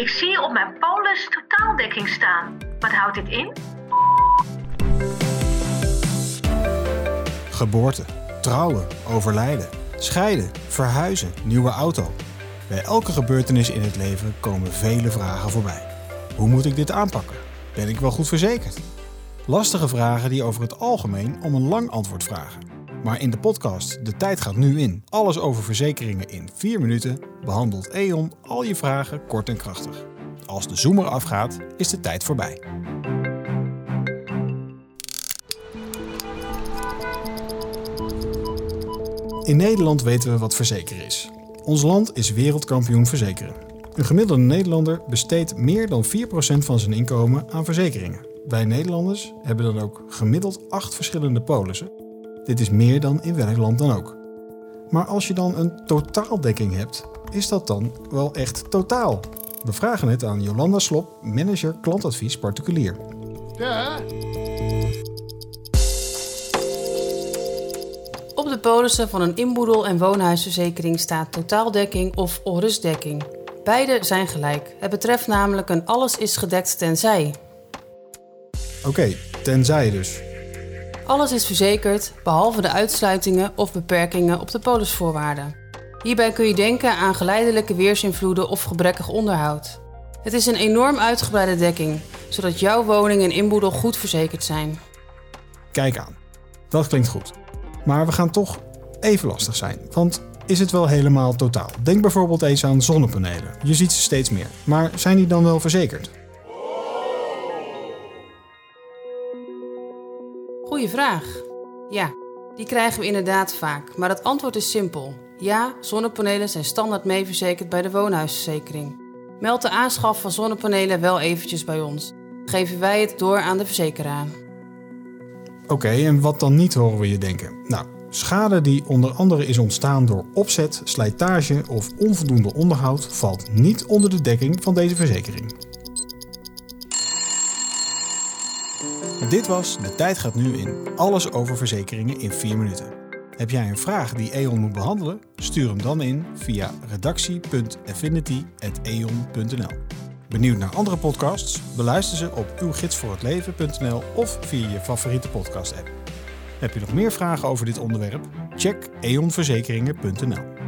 Ik zie op mijn polis totaaldekking staan. Wat houdt dit in? Geboorte, trouwen, overlijden, scheiden, verhuizen, nieuwe auto. Bij elke gebeurtenis in het leven komen vele vragen voorbij. Hoe moet ik dit aanpakken? Ben ik wel goed verzekerd? Lastige vragen die over het algemeen om een lang antwoord vragen. Maar in de podcast De Tijd gaat nu in. Alles over verzekeringen in 4 minuten behandelt E.ON al je vragen kort en krachtig. Als de zoomer afgaat, is de tijd voorbij. In Nederland weten we wat verzekeren is. Ons land is wereldkampioen verzekeren. Een gemiddelde Nederlander besteedt meer dan 4% van zijn inkomen aan verzekeringen. Wij Nederlanders hebben dan ook gemiddeld 8 verschillende polissen. Dit is meer dan in welk land dan ook. Maar als je dan een totaaldekking hebt, is dat dan wel echt totaal? We vragen het aan Jolanda Slop, manager klantadvies particulier. Op de polissen van een inboedel- en woonhuisverzekering staat totaaldekking of onrustdekking. Beide zijn gelijk. Het betreft namelijk een alles is gedekt tenzij. Oké, tenzij dus. Alles is verzekerd, behalve de uitsluitingen of beperkingen op de polisvoorwaarden. Hierbij kun je denken aan geleidelijke weersinvloeden of gebrekkig onderhoud. Het is een enorm uitgebreide dekking, zodat jouw woning en inboedel goed verzekerd zijn. Kijk aan. Dat klinkt goed. Maar we gaan toch even lastig zijn. Want is het wel helemaal totaal? Denk bijvoorbeeld eens aan zonnepanelen. Je ziet ze steeds meer. Maar zijn die dan wel verzekerd? Goeie vraag. Ja, die krijgen we inderdaad vaak, maar het antwoord is simpel. Ja, zonnepanelen zijn standaard meeverzekerd bij de woonhuisverzekering. Meld de aanschaf van zonnepanelen wel eventjes bij ons. Geven wij het door aan de verzekeraar. Oké, en wat dan niet horen we je denken? Nou, schade die onder andere is ontstaan door opzet, slijtage of onvoldoende onderhoud valt niet onder de dekking van deze verzekering. Dit was De Tijd gaat nu in. Alles over verzekeringen in 4 minuten. Heb jij een vraag die E.ON moet behandelen? Stuur hem dan in via redactie.affinity.eon.nl Benieuwd naar andere podcasts? Beluister ze op uwgidsvoorhetleven.nl of via je favoriete podcast app. Heb je nog meer vragen over dit onderwerp? Check eonverzekeringen.nl